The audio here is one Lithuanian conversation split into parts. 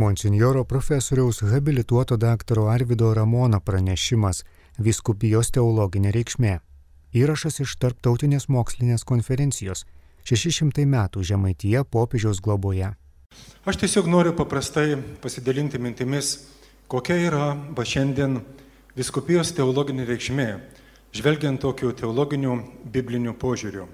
Monsinjoro profesoriaus habilituoto daktaro Arvido Ramono pranešimas Viskupijos teologinė reikšmė. Įrašas iš Tarptautinės mokslinės konferencijos 600 metų Žemaityje popiežiaus globoje. Aš tiesiog noriu paprastai pasidalinti mintimis, kokia yra va šiandien viskupijos teologinė reikšmė, žvelgiant tokiu teologiniu bibliniu požiūriu.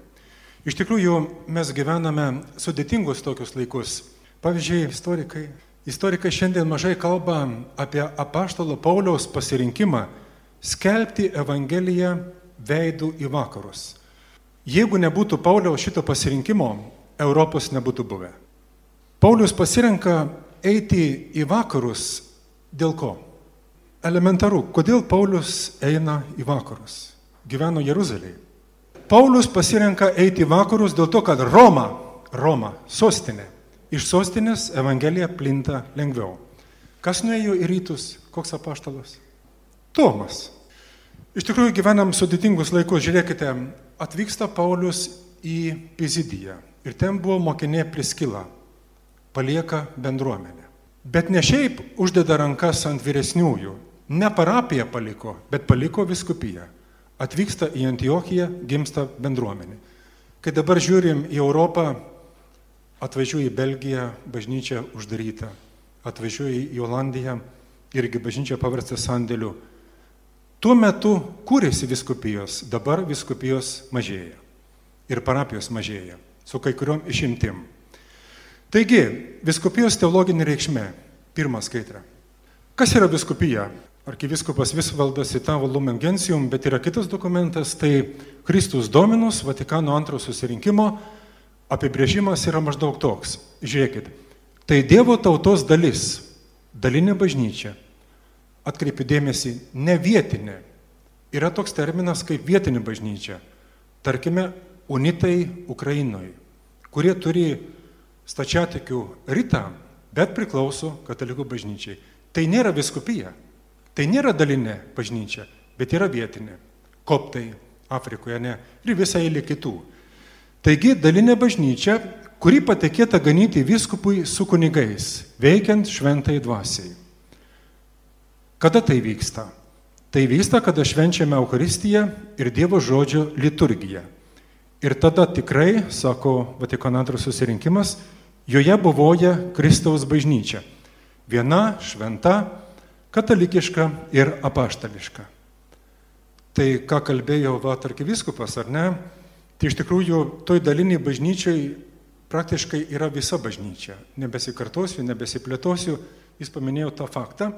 Iš tikrųjų, mes gyvename sudėtingus tokius laikus. Pavyzdžiui, istorikai. Istorikai šiandien mažai kalba apie apaštalo Pauliaus pasirinkimą skelbti Evangeliją veidų į vakarus. Jeigu nebūtų Pauliaus šito pasirinkimo, Europos nebūtų buvę. Paulius pasirenka eiti į vakarus dėl ko? Elementaru, kodėl Paulius eina į vakarus? Gyveno Jeruzalėje. Paulius pasirenka eiti į vakarus dėl to, kad Roma, Roma, sostinė, iš sostinės Evangelija plinta lengviau. Kas nuėjo į rytus, koks apaštalas? Tomas. Iš tikrųjų gyvenam sudėtingus laikus, žiūrėkite, atvyksta Paulius į Pizidiją ir ten buvo mokinė Priskila, palieka bendruomenę. Bet ne šiaip uždeda rankas ant vyresniųjų, ne parapiją paliko, bet paliko viskupiją. Atvyksta į Antiochiją, gimsta bendruomenė. Kai dabar žiūrim į Europą, atvažiuoju į Belgiją, bažnyčia uždaryta, atvažiuoju į Olandiją, irgi bažnyčia paversta sandėliu. Tuo metu kūrėsi viskupijos, dabar viskupijos mažėja ir parapijos mažėja, su kai kuriuom išimtim. Taigi, viskupijos teologinė reikšmė. Pirmą skaitrą. Kas yra viskupija? Arkiviskupas Visvaldas citavo Lumen Gentium, bet yra kitas dokumentas, tai Kristus Dominus, Vatikano antro susirinkimo apibrėžimas yra maždaug toks. Žiūrėkit, tai Dievo tautos dalis, dalinė bažnyčia. Atkreipiu dėmesį, ne vietinė. Yra toks terminas kaip vietinė bažnyčia. Tarkime, unitai Ukrainoje, kurie turi stačiatikių rytą, bet priklauso katalikų bažnyčiai. Tai nėra viskupija, tai nėra dalinė bažnyčia, bet yra vietinė. Koptai Afrikoje, ne, ir visai eilė kitų. Taigi dalinė bažnyčia, kuri patikėta ganyti viskupui su kunigais, veikiant šventai dvasiai. Kada tai vyksta? Tai vyksta, kada švenčiame Eucharistiją ir Dievo žodžio liturgiją. Ir tada tikrai, sako Vatikano antras susirinkimas, joje buvoja Kristaus bažnyčia. Viena šventa, katalikiška ir apaštališka. Tai ką kalbėjo Vatarkiviskupas, ar ne? Tai iš tikrųjų toj daliniai bažnyčiai praktiškai yra visa bažnyčia. Nebesikartosiu, nebesiplėtosiu, jis paminėjo tą faktą,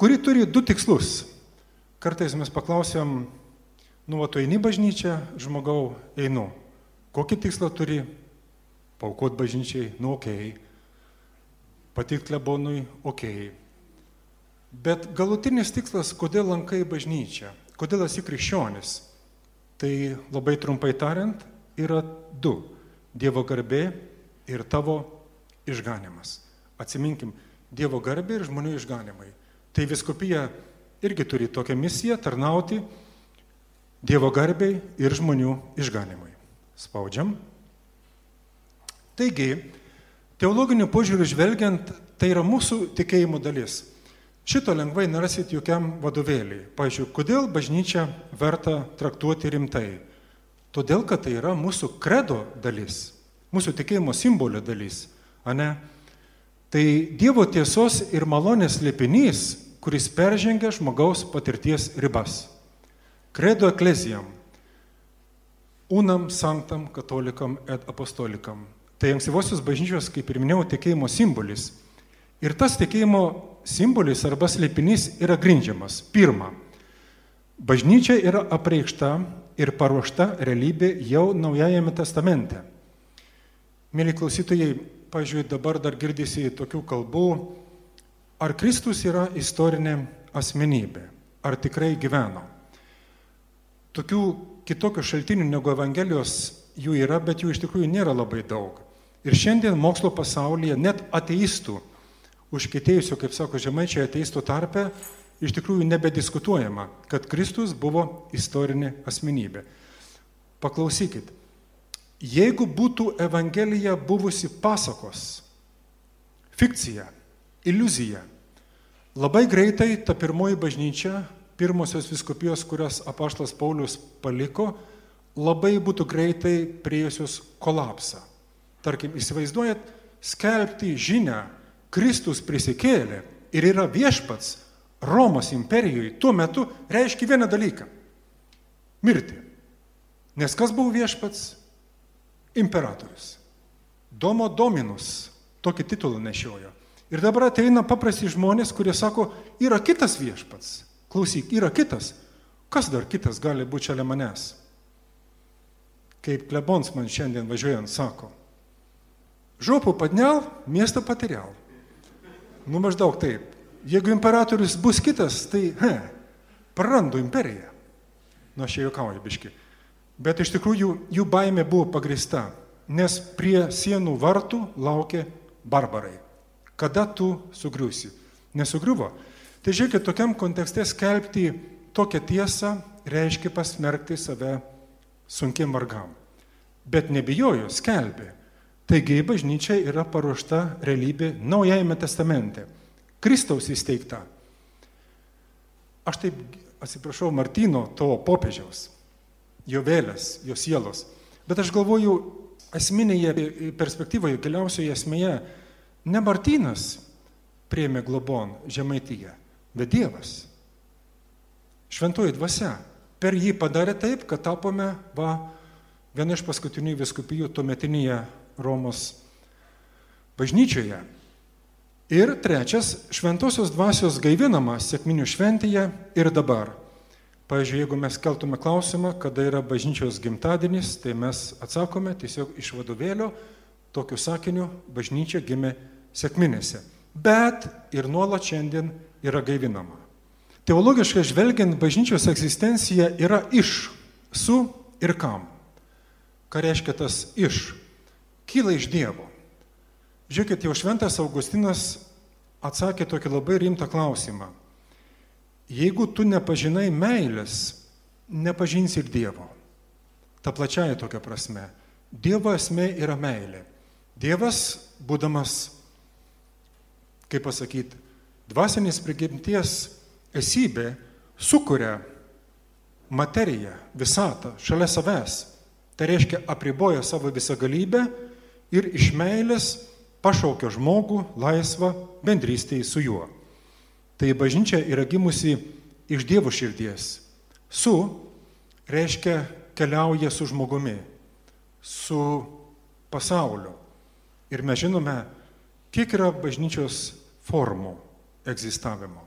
kuri turi du tikslus. Kartais mes paklausėm, nu, o tu eini bažnyčią, žmogau, einu. Kokį tikslą turi? Paukot bažnyčiai, nu, okei. Okay. Patikti klebonui, okei. Okay. Bet galutinis tikslas, kodėl lankai bažnyčią, kodėl esi krikščionis, tai labai trumpai tariant, yra du - Dievo garbė ir tavo išganimas. Atsiminkim, Dievo garbė ir žmonių išganimai. Tai viskupija irgi turi tokią misiją tarnauti Dievo garbiai ir žmonių išganimui. Spaudžiam. Taigi, teologiniu požiūriu žvelgiant, tai yra mūsų tikėjimo dalis. Šito lengvai nerasit jokiam vadovėliui. Pavyzdžiui, kodėl bažnyčia verta traktuoti rimtai? Todėl, kad tai yra mūsų kredo dalis, mūsų tikėjimo simbolio dalis. Ane? Tai Dievo tiesos ir malonės lėpinys, kuris peržengia žmogaus patirties ribas. Credo eklezijam, unam sanktam katolikam et apostolikam. Tai ankstyvosios bažnyčios, kaip ir minėjau, tikėjimo simbolis. Ir tas tikėjimo simbolis arba slėpinys yra grindžiamas. Pirma, bažnyčia yra apreikšta ir paruošta realybė jau Naujajame testamente. Mėly klausytojai, pažiūrėjau, dabar dar girdisi tokių kalbų, ar Kristus yra istorinė asmenybė, ar tikrai gyveno. Tokių kitokių šaltinių negu Evangelijos jų yra, bet jų iš tikrųjų nėra labai daug. Ir šiandien mokslo pasaulyje net ateistų, užkėtėjusių, kaip sako žemaičiai, ateistų tarpe, iš tikrųjų nebediskutuojama, kad Kristus buvo istorinė asmenybė. Paklausykit, jeigu būtų Evangelija buvusi pasakos, fikcija, iliuzija. Labai greitai ta pirmoji bažnyčia, pirmosios viskupijos, kurias apaštas Paulius paliko, labai būtų greitai priejusios kolapsą. Tarkim, įsivaizduojat, skelbti žinę, Kristus prisikėlė ir yra viešpats Romos imperijoje tuo metu reiškia vieną dalyką - mirti. Nes kas buvo viešpats? Imperatorius. Domo dominus tokį titulą nešiojo. Ir dabar ateina paprasti žmonės, kurie sako, yra kitas viešpats. Klausyk, yra kitas. Kas dar kitas gali būti šalia manęs? Kaip klebons man šiandien važiuojant sako, žopų padnial, miestą patiriau. Nu maždaug taip. Jeigu imperatorius bus kitas, tai he, prarandu imperiją. Nu aš čia juokauju biški. Bet iš tikrųjų jų baimė buvo pagrista, nes prie sienų vartų laukė barbarai. Kada tu sugriusi? Nesugriuvo. Tai žiūrėkit, tokiam kontekste skelbti tokią tiesą reiškia pasmerkti save sunkiam vargam. Bet nebijojo, skelbė. Taigi bažnyčia yra paruošta realybė Naujajame testamente. Kristaus įsteigta. Aš taip atsiprašau Martino, to popiežiaus, jo vėlės, jo sielos. Bet aš galvoju, esminėje perspektyvoje, giliausioje esmėje, ne Martinas priemė globon Žemaityje, bet Dievas. Šventoji dvasia. Per jį padarė taip, kad tapome va, viena iš paskutinių viskupijų tuometinėje Romos bažnyčioje. Ir trečias, šventosios dvasios gaivinamas sėkminių šventėje ir dabar. Pavyzdžiui, jeigu mes keltume klausimą, kada yra bažnyčios gimtadienis, tai mes atsakome tiesiog iš vadovėlio, tokiu sakiniu, bažnyčia gimė sėkminėse. Bet ir nuolat šiandien yra gaivinama. Teologiškai žvelgiant, bažnyčios egzistencija yra iš, su ir kam. Ką reiškia tas iš? Kyla iš Dievo. Žiūrėkit, jau šventas Augustinas atsakė tokį labai rimtą klausimą. Jeigu tu nepažinai meilės, nepažinsi ir Dievo. Ta plačiaja tokia prasme. Dievo esmė yra meilė. Dievas, būdamas, kaip pasakyti, dvasinės prigimties esybė, sukuria materiją, visatą šalia savęs. Tai reiškia, apriboja savo visą galybę ir iš meilės pašaukia žmogų laisvą bendrystėje su juo. Tai bažnyčia yra gimusi iš Dievo širdies. Su reiškia keliauja su žmogumi, su pasauliu. Ir mes žinome, kiek yra bažnyčios formų egzistavimo.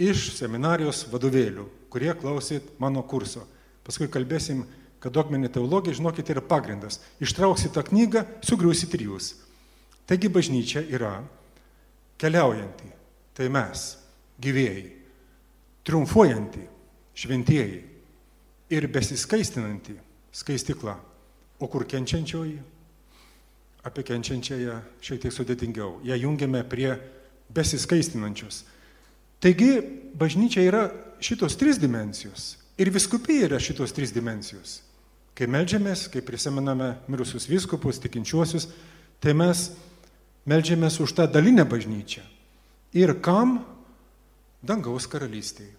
Iš seminarijos vadovėlių, kurie klausyt mano kurso. Paskui kalbėsim, kad dogminė teologija, žinokit, yra pagrindas. Ištrauksit tą knygą, sugriusit ir jūs. Taigi bažnyčia yra keliaujanti, tai mes, gyvėjai, triumfuojanti, šventieji ir besiskaistinanti skaistikla. O kur kenčiančioji? Apie kenčiančiąją šiek tiek sudėtingiau. Ja jungiame prie besiskaistinančios. Taigi bažnyčia yra šitos trys dimensijos. Ir viskupija yra šitos trys dimensijos. Kai melžiamės, kai prisimename mirusius viskupus, tikinčiuosius, tai mes Meldžiamės už tą dalinę bažnyčią. Ir kam? Dangaus karalystėje.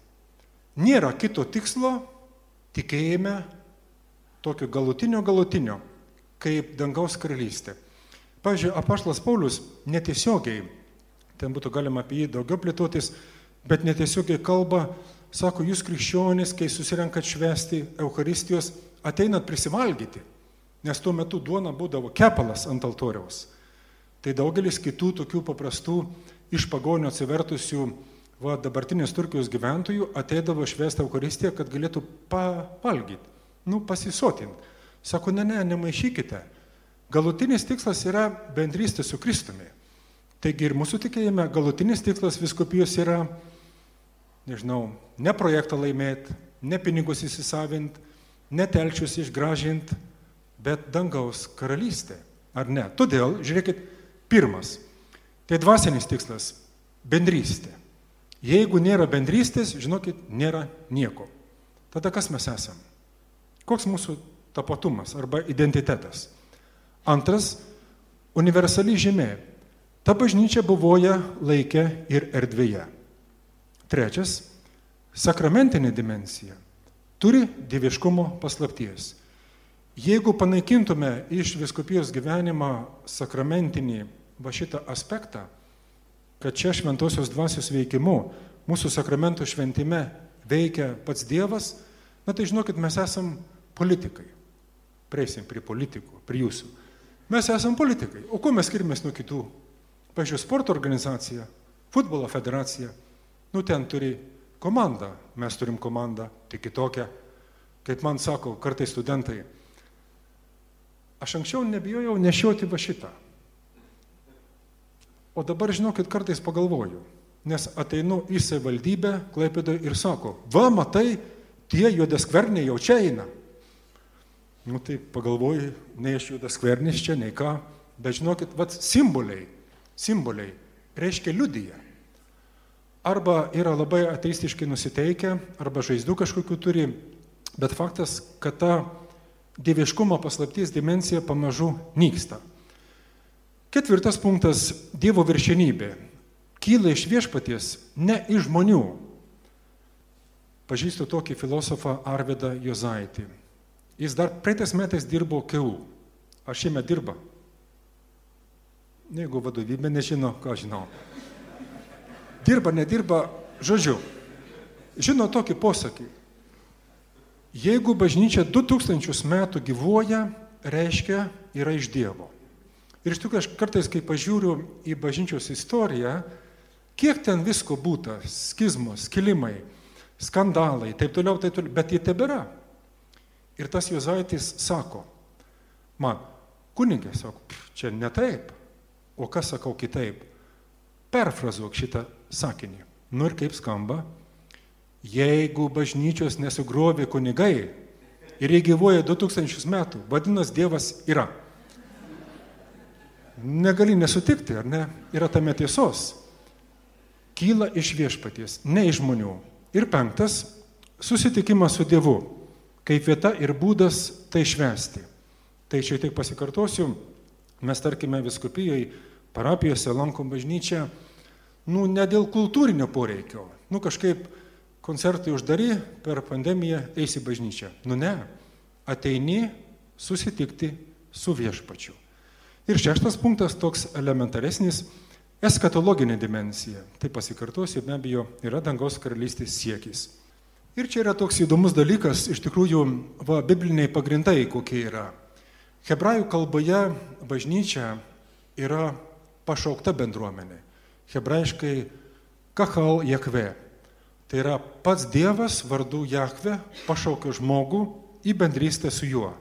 Nėra kito tikslo tikėjime tokio galutinio galutinio, kaip dangaus karalystė. Pavyzdžiui, apaštlas Paulius netiesiogiai, ten būtų galima apie jį daugiau plėtotis, bet netiesiogiai kalba, sako, jūs krikščionys, kai susirenkat švesti Euharistijos, ateinat prisivalgyti, nes tuo metu duona būdavo kepalas ant altoriaus. Tai daugelis kitų tokių paprastų iš pagonio atsivertusių va, dabartinės Turkijos gyventojų ateidavo švęsti Eucharistiją, kad galėtų pavalgyti, nu, pasisotinti. Sako, ne, ne, nemaišykite. Galutinis tikslas yra bendrystė su Kristumi. Taigi ir mūsų tikėjime galutinis tikslas viskupijos yra, nežinau, ne projektą laimėti, ne pinigus įsisavinti, ne telčius išgražinti, bet dangaus karalystė. Ar ne? Todėl, žiūrėkit, Pirmas. Tai dvasinis tikslas - bendrystė. Jeigu nėra bendrystės, žinokit, nėra nieko. Tada kas mes esame? Koks mūsų tapatumas arba identitetas? Antras - universali žymė. Ta bažnyčia buvoja laikė ir erdvėje. Trečias - sakramentinė dimensija. Turi dieviškumo paslapties. Jeigu panaikintume iš viskupijos gyvenimą sakramentinį va šitą aspektą, kad čia šventosios dvasios veikimu mūsų sakramentų šventime veikia pats Dievas, na tai žinokit, mes esam politikai. Prieisim prie politikų, prie jūsų. Mes esam politikai. O kuo mes skirimės nuo kitų? Pavyzdžiui, sporto organizacija, futbolo federacija, nu ten turi komandą, mes turim komandą, tik kitokią. Kaip man sako kartai studentai, Aš anksčiau nebijojau nešioti va šitą. O dabar, žinokit, kartais pagalvoju, nes ateinu į savivaldybę Klaipėdą ir sako, va, matai, tie juodaskverniai jau čia eina. Nu tai pagalvoju, nei aš juodaskvernis čia, nei ką, bet žinokit, va, simboliai, simboliai reiškia liudyje. Arba yra labai ateistiškai nusiteikę, arba žaizdų kažkokiu turi, bet faktas, kad ta dieviškumo paslapties dimensija pamažu nyksta. Ketvirtas punktas - Dievo viršenybė. Kyla iš viešpaties, ne iš žmonių. Pažįstu tokį filosofą Arvidą Jozaitį. Jis dar praeitais metais dirbo KEU. Ar šiemet dirba? Jeigu vadovybė nežino, ką žinau. Dirba, nedirba, žodžiu. Žino tokį posakį. Jeigu bažnyčia 2000 metų gyvuoja, reiškia yra iš Dievo. Ir iš tikrųjų aš kartais, kai pažiūriu į bažnyčios istoriją, kiek ten visko būta, skizmos, kilimai, skandalai, taip toliau, taip toliau, bet jie tebėra. Ir tas Jozaitis sako, man, kunigė, sako, čia ne taip, o kas sakau kitaip, perfrazuok šitą sakinį. Nu ir kaip skamba, Jeigu bažnyčios nesugrovė kunigai ir jie gyvoja 2000 metų, vadinasi, Dievas yra. Negali nesutikti, ar ne? Yra tame tiesos. Kyla iš viešpaties, ne iš žmonių. Ir penktas - susitikimas su Dievu. Kaip vieta ir būdas tai švesti. Tai šiek tiek pasikartosiu, mes tarkime viskupijoje, parapijose lankom bažnyčią, nu ne dėl kultūrinio poreikio, nu kažkaip koncertai uždari, per pandemiją eisi bažnyčią. Nu ne, ateini susitikti su viešpačiu. Ir šeštas punktas toks elementaresnis - eskatologinė dimensija. Tai pasikartosiu, be abejo, yra dangaus karalystės siekis. Ir čia yra toks įdomus dalykas, iš tikrųjų, va, bibliniai pagrindai kokie yra. Hebrajų kalboje bažnyčia yra pašaukta bendruomenė. Hebrajiškai kahal jekve. Tai yra pats Dievas vardu Jahve pašaukė žmogų į bendrystę su juo.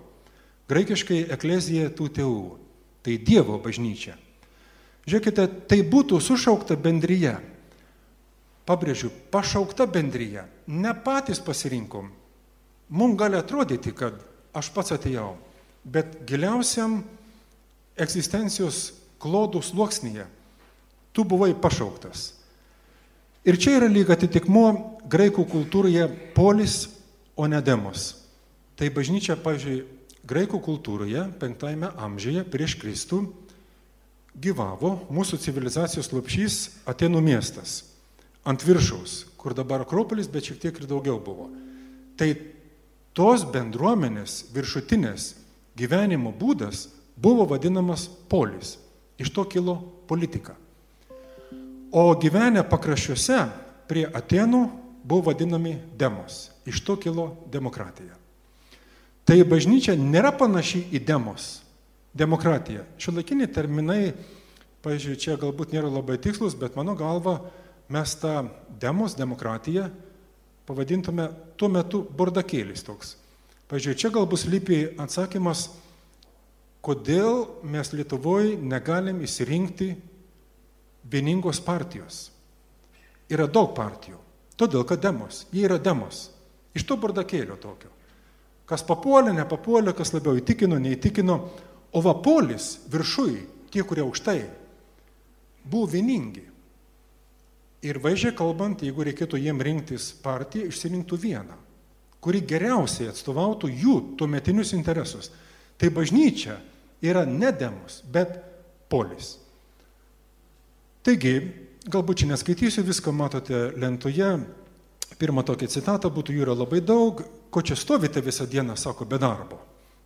Graikiškai eklezija tų tėvų. Tai Dievo bažnyčia. Žiūrėkite, tai būtų sušaukta bendryje. Pabrėžiu, pašaukta bendryje. Ne patys pasirinkom. Mums gali atrodyti, kad aš pats atėjau. Bet giliausiam egzistencijos klodų sluoksnyje tu buvai pašauktas. Ir čia yra lyg atitikmuo graikų kultūroje polis, o ne demos. Tai bažnyčia, pavyzdžiui, graikų kultūroje penktajame amžiuje prieš Kristų gyvavo mūsų civilizacijos lopšys Atenų miestas. Ant viršaus, kur dabar Akropolis, bet šiek tiek ir daugiau buvo. Tai tos bendruomenės viršutinės gyvenimo būdas buvo vadinamas polis. Iš to kilo politika. O gyvenę pakraščiuose prie Atenų buvo vadinami demos. Iš to kilo demokratija. Tai bažnyčia nėra panaši į demos. Demokratija. Šiuolaikiniai terminai, pažiūrėjau, čia galbūt nėra labai tikslus, bet mano galva mes tą demos demokratiją pavadintume tuo metu bordakėlis toks. Pažiūrėjau, čia galbūt lypi atsakymas, kodėl mes Lietuvoje negalim įsirinkti vieningos partijos. Yra daug partijų. Todėl, kad demos. Jie yra demos. Iš to bardakėlio tokio. Kas papuolė, nepapuolė, kas labiau įtikino, neįtikino. O vapolis viršui, tie, kurie aukštai, buvo vieningi. Ir vaizdžiai kalbant, jeigu reikėtų jiem rinktis partiją, išsirinktų vieną, kuri geriausiai atstovautų jų tuometinius interesus. Tai bažnyčia yra ne demos, bet polis. Taigi, galbūt čia neskaitysiu, viską matote lentoje. Pirma tokia citata būtų, jų yra labai daug, ko čia stovite visą dieną, sako, be darbo.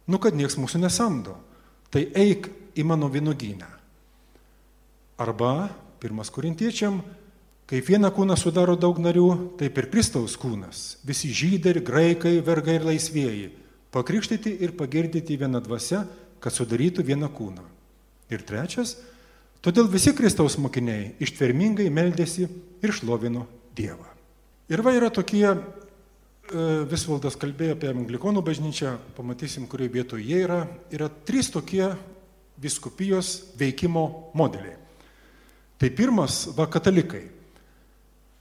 Nu, kad nieks mūsų nesamdo. Tai eik į mano vinogynę. Arba, pirmas korintiečiam, kaip vieną kūną sudaro daug narių, taip ir Kristaus kūnas. Visi žydai, graikai, vergai ir laisvėjai. Pakrikštyti ir pagirdyti vieną dvasę, kad sudarytų vieną kūną. Ir trečias, todėl visi Kristaus mokiniai ištvermingai meldėsi ir šlovino Dievą. Ir va yra tokie, e, Visvaldas kalbėjo apie Anglikonų bažnyčią, pamatysim, kurioje vietoje jie yra. Yra trys tokie viskupijos veikimo modeliai. Tai pirmas, va katalikai.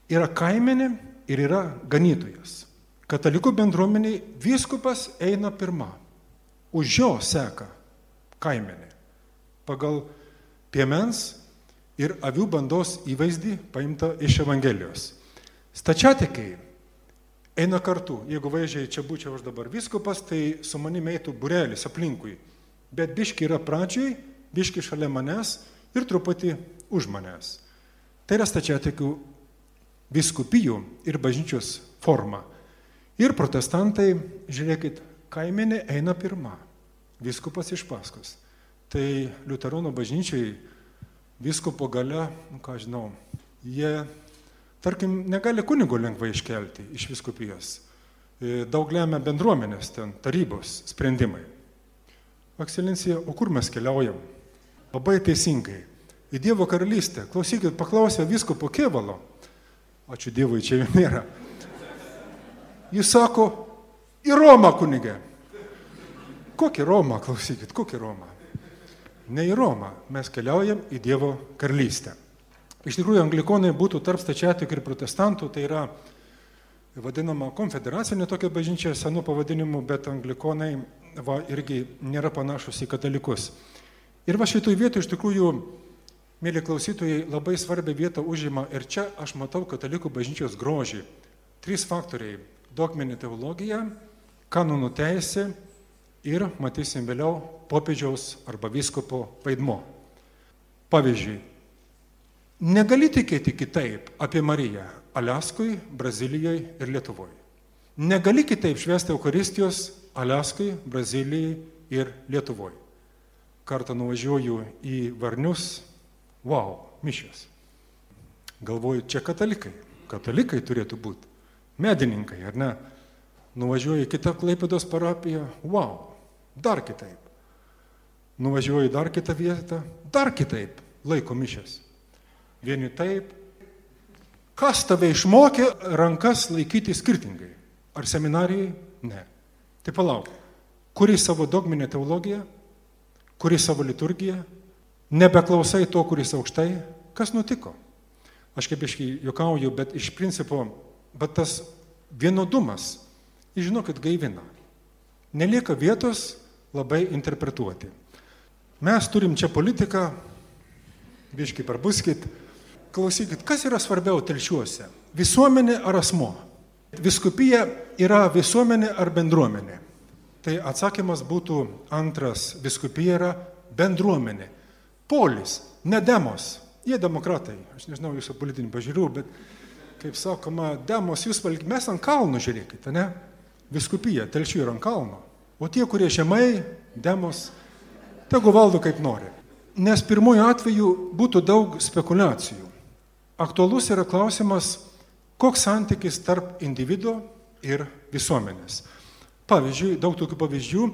Yra kaimenė ir yra ganytojas. Katalikų bendruomeniai vyskupas eina pirma. Už jo seka kaimenė. Pagal piemens ir avių bandos įvaizdį paimta iš Evangelijos. Stačiatikiai eina kartu. Jeigu vaizdžiai čia būčiau aš dabar vyskupas, tai su manimi eitų burelis aplinkui bet biški yra pradžiai, biški šalia manęs ir truputį už manęs. Tai yra stačiatikių viskupijų ir bažnyčios forma. Ir protestantai, žiūrėkit, kaimenė eina pirma, viskupas iš paskos. Tai Liuterono bažnyčiai viskupo gale, nu, ką žinau, jie, tarkim, negali kunigo lengvai iškelti iš viskupijos. E, daug lemia bendruomenės ten, tarybos sprendimai. Ekscelencija, o kur mes keliaujam? Labai teisingai. Į Dievo karalystę. Klausykit, paklausė visko po kevalo. Ačiū Dievui, čia jų nėra. Jis sako, į Romą kunigė. Kokį Romą, klausykit, kokį Romą? Ne į Romą, mes keliaujam į Dievo karalystę. Iš tikrųjų, anglikonai būtų tarp stačiatikų ir protestantų, tai yra vadinama konfederacinė tokia bažnyčia senų pavadinimų, bet anglikonai va, irgi nėra panašus į katalikus. Ir va šitoj vietoj iš tikrųjų, mėly klausytojai, labai svarbią vietą užima ir čia aš matau katalikų bažnyčios grožį. Trys faktoriai - dogminė teologija, kanonų teisė ir, matysim vėliau, popiežiaus arba viskopo vaidmo. Pavyzdžiui, negali tikėti kitaip apie Mariją Aliaskui, Brazilijoje ir Lietuvoje. Negali kitaip švęsti Eucharistijos Aliaskai, Brazilijai ir Lietuvoje. Kartą nuvažiuoju į Varnius, wow, mišios. Galvoju, čia katalikai. Katalikai turėtų būti. Medininkai, ar ne? Nuvažiuoju į kitą Klaipėdos parapiją, wow, dar kitaip. Nuvažiuoju dar kitą vietą, dar kitaip laiko mišės. Vieni taip. Kas tave išmokė rankas laikyti skirtingai? Ar seminarijai? Ne. Tai palauk, kuri savo dogminę teologiją, kuri savo liturgiją, nebeklausai to, kuris aukštai, kas nutiko? Aš kaip iškai juokauju, bet iš principo, bet tas vienodumas, žinokit, gaivina. Nelieka vietos labai interpretuoti. Mes turim čia politiką, biškai parbuskit, klausykit, kas yra svarbiau telšiuose - visuomenė ar asmo? Viskupija yra visuomenė ar bendruomenė? Tai atsakymas būtų antras. Viskupija yra bendruomenė. Polis, ne demos. Jie demokratai. Aš nežinau jūsų politinių pažiūrų, bet, kaip sakoma, demos jūs valgyti. Mes ant kalno žiūrėkite, ne? Viskupija, telšių yra ant kalno. O tie, kurie žemai, demos, tegu valdo kaip nori. Nes pirmojo atveju būtų daug spekulacijų. Aktualus yra klausimas, Koks santykis tarp individuo ir visuomenės? Pavyzdžiui, daug tokių pavyzdžių.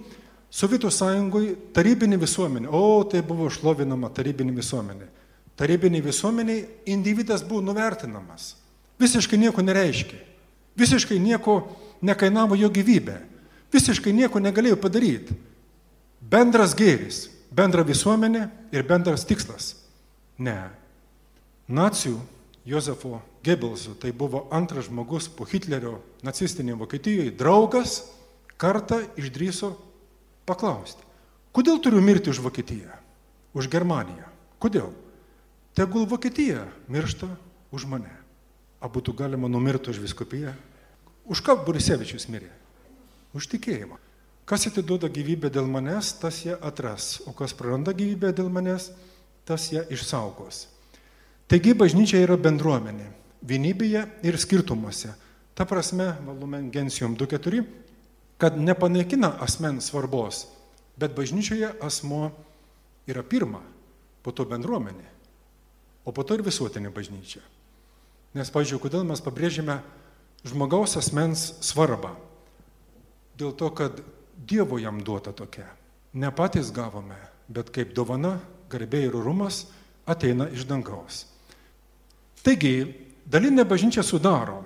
Sovietų sąjungoje tarybinė visuomenė, o tai buvo šlovinama tarybinė visuomenė. Tarybinė visuomenė individas buvo nuvertinamas. Visiškai nieko nereiškia. Visiškai nieko nekainavo jo gyvybė. Visiškai nieko negalėjo padaryti. Bendras gėris, bendra visuomenė ir bendras tikslas. Ne. Nacijų Jozefo Gebelso, tai buvo antras žmogus po Hitlerio nacistinėje Vokietijoje, draugas, kartą išdryso paklausti, kodėl turiu mirti už Vokietiją, už Germaniją? Kodėl? Tegul Vokietija miršta už mane. Abu tu galima numirti už viskupiją. Už ką Borisevičius mirė? Už tikėjimą. Kas atiduoda gyvybę dėl manęs, tas ją atras, o kas praranda gyvybę dėl manęs, tas ją išsaugos. Taigi bažnyčia yra bendruomenė. Vienybėje ir skirtumuose. Ta prasme, Valumen Gensium 2.4, kad nepanaikina asmens svarbos, bet bažnyčioje asmo yra pirma, po to bendruomenė, o po to ir visuotinė bažnyčia. Nes, pažiūrėjau, kodėl mes pabrėžime žmogaus asmens svarbą? Dėl to, kad Dievo jam duota tokia. Ne patys gavome, bet kaip dovana, garbė ir rumas ateina iš dangaus. Taigi, dalinė bažnyčia sudaro,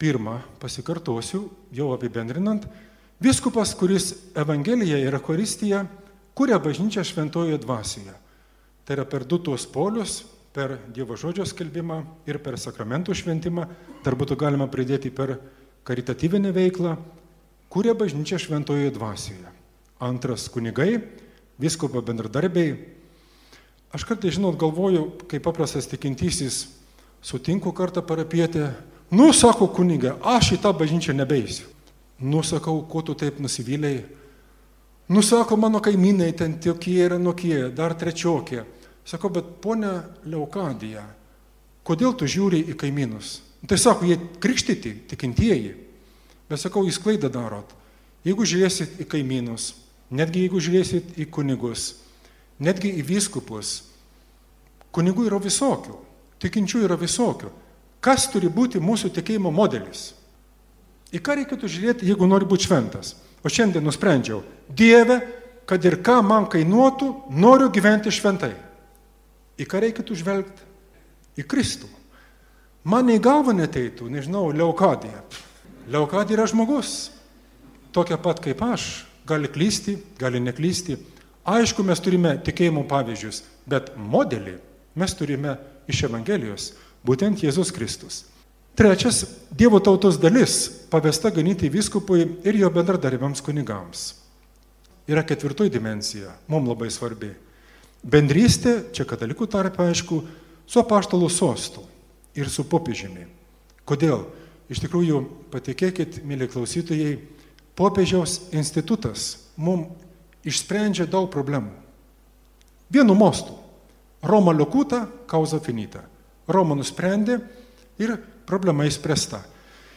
pirmą, pasikartosiu, jau apibendrinant, viskupas, kuris Evangelija ir Euharistija kuria bažnyčią šventojoje dvasioje. Tai yra per du tuos polius, per Dievo žodžio skelbimą ir per sakramentų šventimą, dar būtų galima pridėti per karitatyvinę veiklą, kuria bažnyčia šventojoje dvasioje. Antras kunigai, viskopo bendradarbiai. Aš kartais, žinot, galvoju, kaip paprastas tikintysis, sutinku kartą parapietę, nu, sako kunigė, aš į tą bažnyčią nebeisiu. Nu, sakau, kuo tu taip nusivylėjai? Nu, sako, mano kaimynai ten tokie ir anokie, dar trečiokie. Sako, bet ponia Leokadija, kodėl tu žiūri į kaimynus? Tai sako, jie krikštyti, tikintieji. Bet sakau, jūs klaidą darot. Jeigu žiūrėsit į kaimynus, netgi jeigu žiūrėsit į kunigus, netgi į vyskupus, kunigų yra visokių, tikinčių yra visokių. Kas turi būti mūsų tikėjimo modelis? Į ką reikėtų žiūrėti, jeigu nori būti šventas? O šiandien nusprendžiau, Dieve, kad ir ką man kainuotų, noriu gyventi šventai. Į ką reikėtų žvelgti? Į Kristų. Man į galvą neteitų, nežinau, leukadija. Leokadija yra žmogus, tokia pat kaip aš, gali klysti, gali neklysti. Aišku, mes turime tikėjimo pavyzdžius, bet modelį mes turime iš Evangelijos, būtent Jėzus Kristus. Trečias - Dievo tautos dalis pavesta ganyti vyskupui ir jo bendradarbiams kunigams. Yra ketvirtoji dimensija, mums labai svarbi. Bendrystė, čia katalikų tarp aišku, su apaštalų sostu ir su popiežimi. Kodėl? Iš tikrųjų, patikėkit, mėly klausytojai, popiežiaus institutas mums išsprendžia daug problemų. Vienu mostu. Roma liukūta, kauza finita. Roma nusprendė ir problema įspręsta.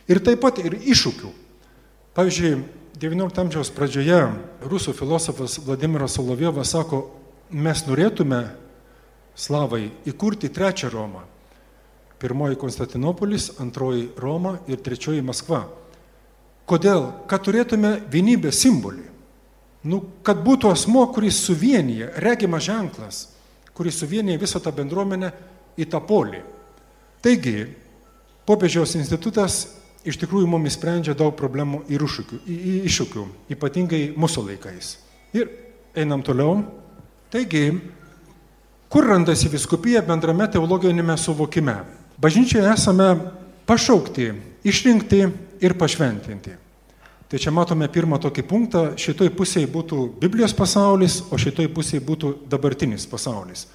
Ir taip pat ir iššūkių. Pavyzdžiui, XIX amžiaus pradžioje rusų filosofas Vladimiras Solovjovas sako, mes norėtume, slavai, įkurti trečią Romą. Pirmoji Konstantinopolis, antroji Roma ir trečioji Maskva. Kodėl? Kad turėtume vienybės simbolį. Nu, kad būtų asmo, kuris suvienyje, regimas ženklas, kuris suvienyje visą tą bendruomenę į tą polį. Taigi, popiežiaus institutas iš tikrųjų mums sprendžia daug problemų ir iššūkių, iššūkių, ypatingai mūsų laikais. Ir einam toliau. Taigi, kur randasi viskupija bendrame teologinėme suvokime? Bažnyčioje esame pašaukti, išrinkti ir pašventinti. Tai čia matome pirmą tokį punktą, šitoj pusėje būtų Biblijos pasaulis, o šitoj pusėje būtų dabartinis pasaulis.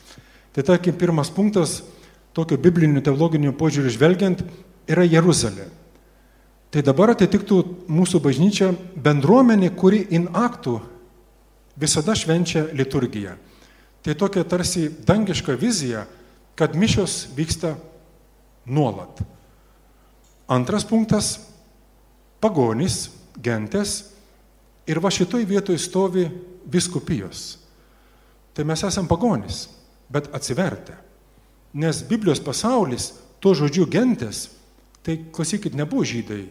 Tai tarkim, pirmas punktas, tokio biblinių teologinių požiūrių žvelgiant, yra Jeruzalė. Tai dabar atitiktų mūsų bažnyčia bendruomenė, kuri in aktų visada švenčia liturgiją. Tai tokia tarsi dangiška vizija, kad mišios vyksta nuolat. Antras punktas - pagonys, gentės ir va šitoj vietoj stovi biskupijos. Tai mes esame pagonys, bet atsivertę. Nes Biblijos pasaulis, to žodžiu gentės, tai klausykit, nebuvo žydai.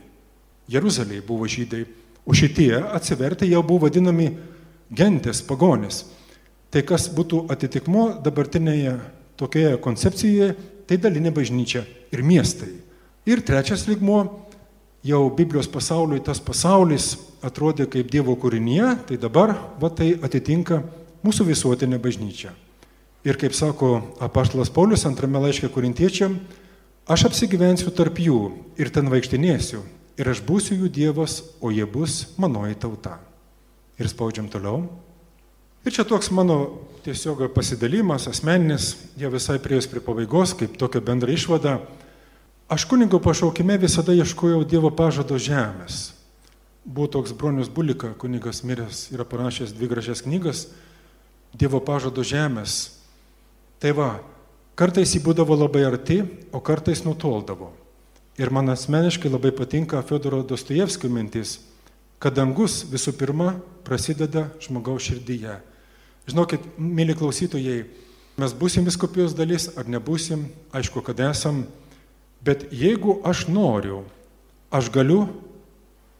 Jeruzalėje buvo žydai, o šitie atsivertę jau buvo vadinami gentės, pagonys. Tai kas būtų atitikmo dabartinėje tokioje koncepcijoje, tai dalinė bažnyčia ir miestai. Ir trečias ligmuo, jau Biblijos pasauliui tas pasaulis atrodė kaip Dievo kūrinyje, tai dabar va tai atitinka mūsų visuotinė bažnyčia. Ir kaip sako apaštalas Paulius antrame laiške korintiečiam, aš apsigyvensiu tarp jų ir ten vaikštinėsiu, ir aš būsiu jų Dievas, o jie bus manoji tauta. Ir spaudžiam toliau. Ir čia toks mano tiesiog pasidalimas, asmeninis, jie visai prieės prie pabaigos, kaip tokia bendra išvada. Aš kunigo pašaukime visada ieškojau Dievo pažado žemės. Buvo toks bronius Bulika, kunigas miręs, yra parašęs dvi gražias knygas Dievo pažado žemės. Tai va, Kartais jį būdavo labai arti, o kartais nutoldavo. Ir man asmeniškai labai patinka Fedoro Dostojevskio mintis, kad dangus visų pirma prasideda žmogaus širdyje. Žinokit, mėly klausytojai, mes būsim viskupijos dalis ar nebūsim, aišku, kad esam, bet jeigu aš noriu, aš galiu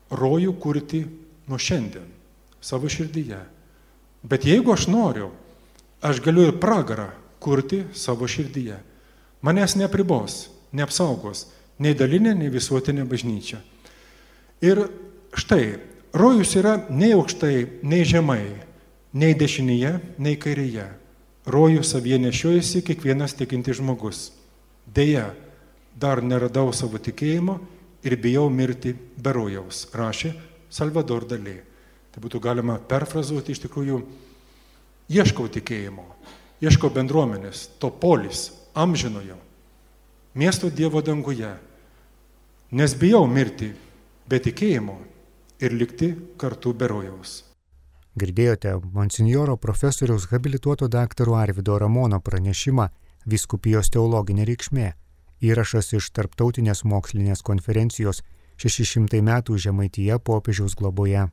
rojų kurti nuo šiandien savo širdyje. Bet jeigu aš noriu, aš galiu ir pragarą kurti savo širdyje. Manęs nepribos, neapsaugos nei dalinė, nei visuotinė bažnyčia. Ir štai, rojus yra nei aukštai, nei žemai, nei dešinėje, nei kairėje. Rojų savie nešiojasi kiekvienas tikintis žmogus. Deja, dar neradau savo tikėjimo ir bijau mirti be rojaus, rašė Salvador Dalė. Tai būtų galima perfrazuoti iš tikrųjų, ieškau tikėjimo, ieškau bendruomenės, to polis, amžinojo, miesto Dievo danguje, nes bijau mirti be tikėjimo ir likti kartu be rojaus. Girdėjote monsinjoro profesoriaus habilituoto daktaro Arvido Ramono pranešimą Viskupijos teologinė reikšmė. Įrašas iš Tarptautinės mokslinės konferencijos 600 metų Žemaityje popiežiaus globoje.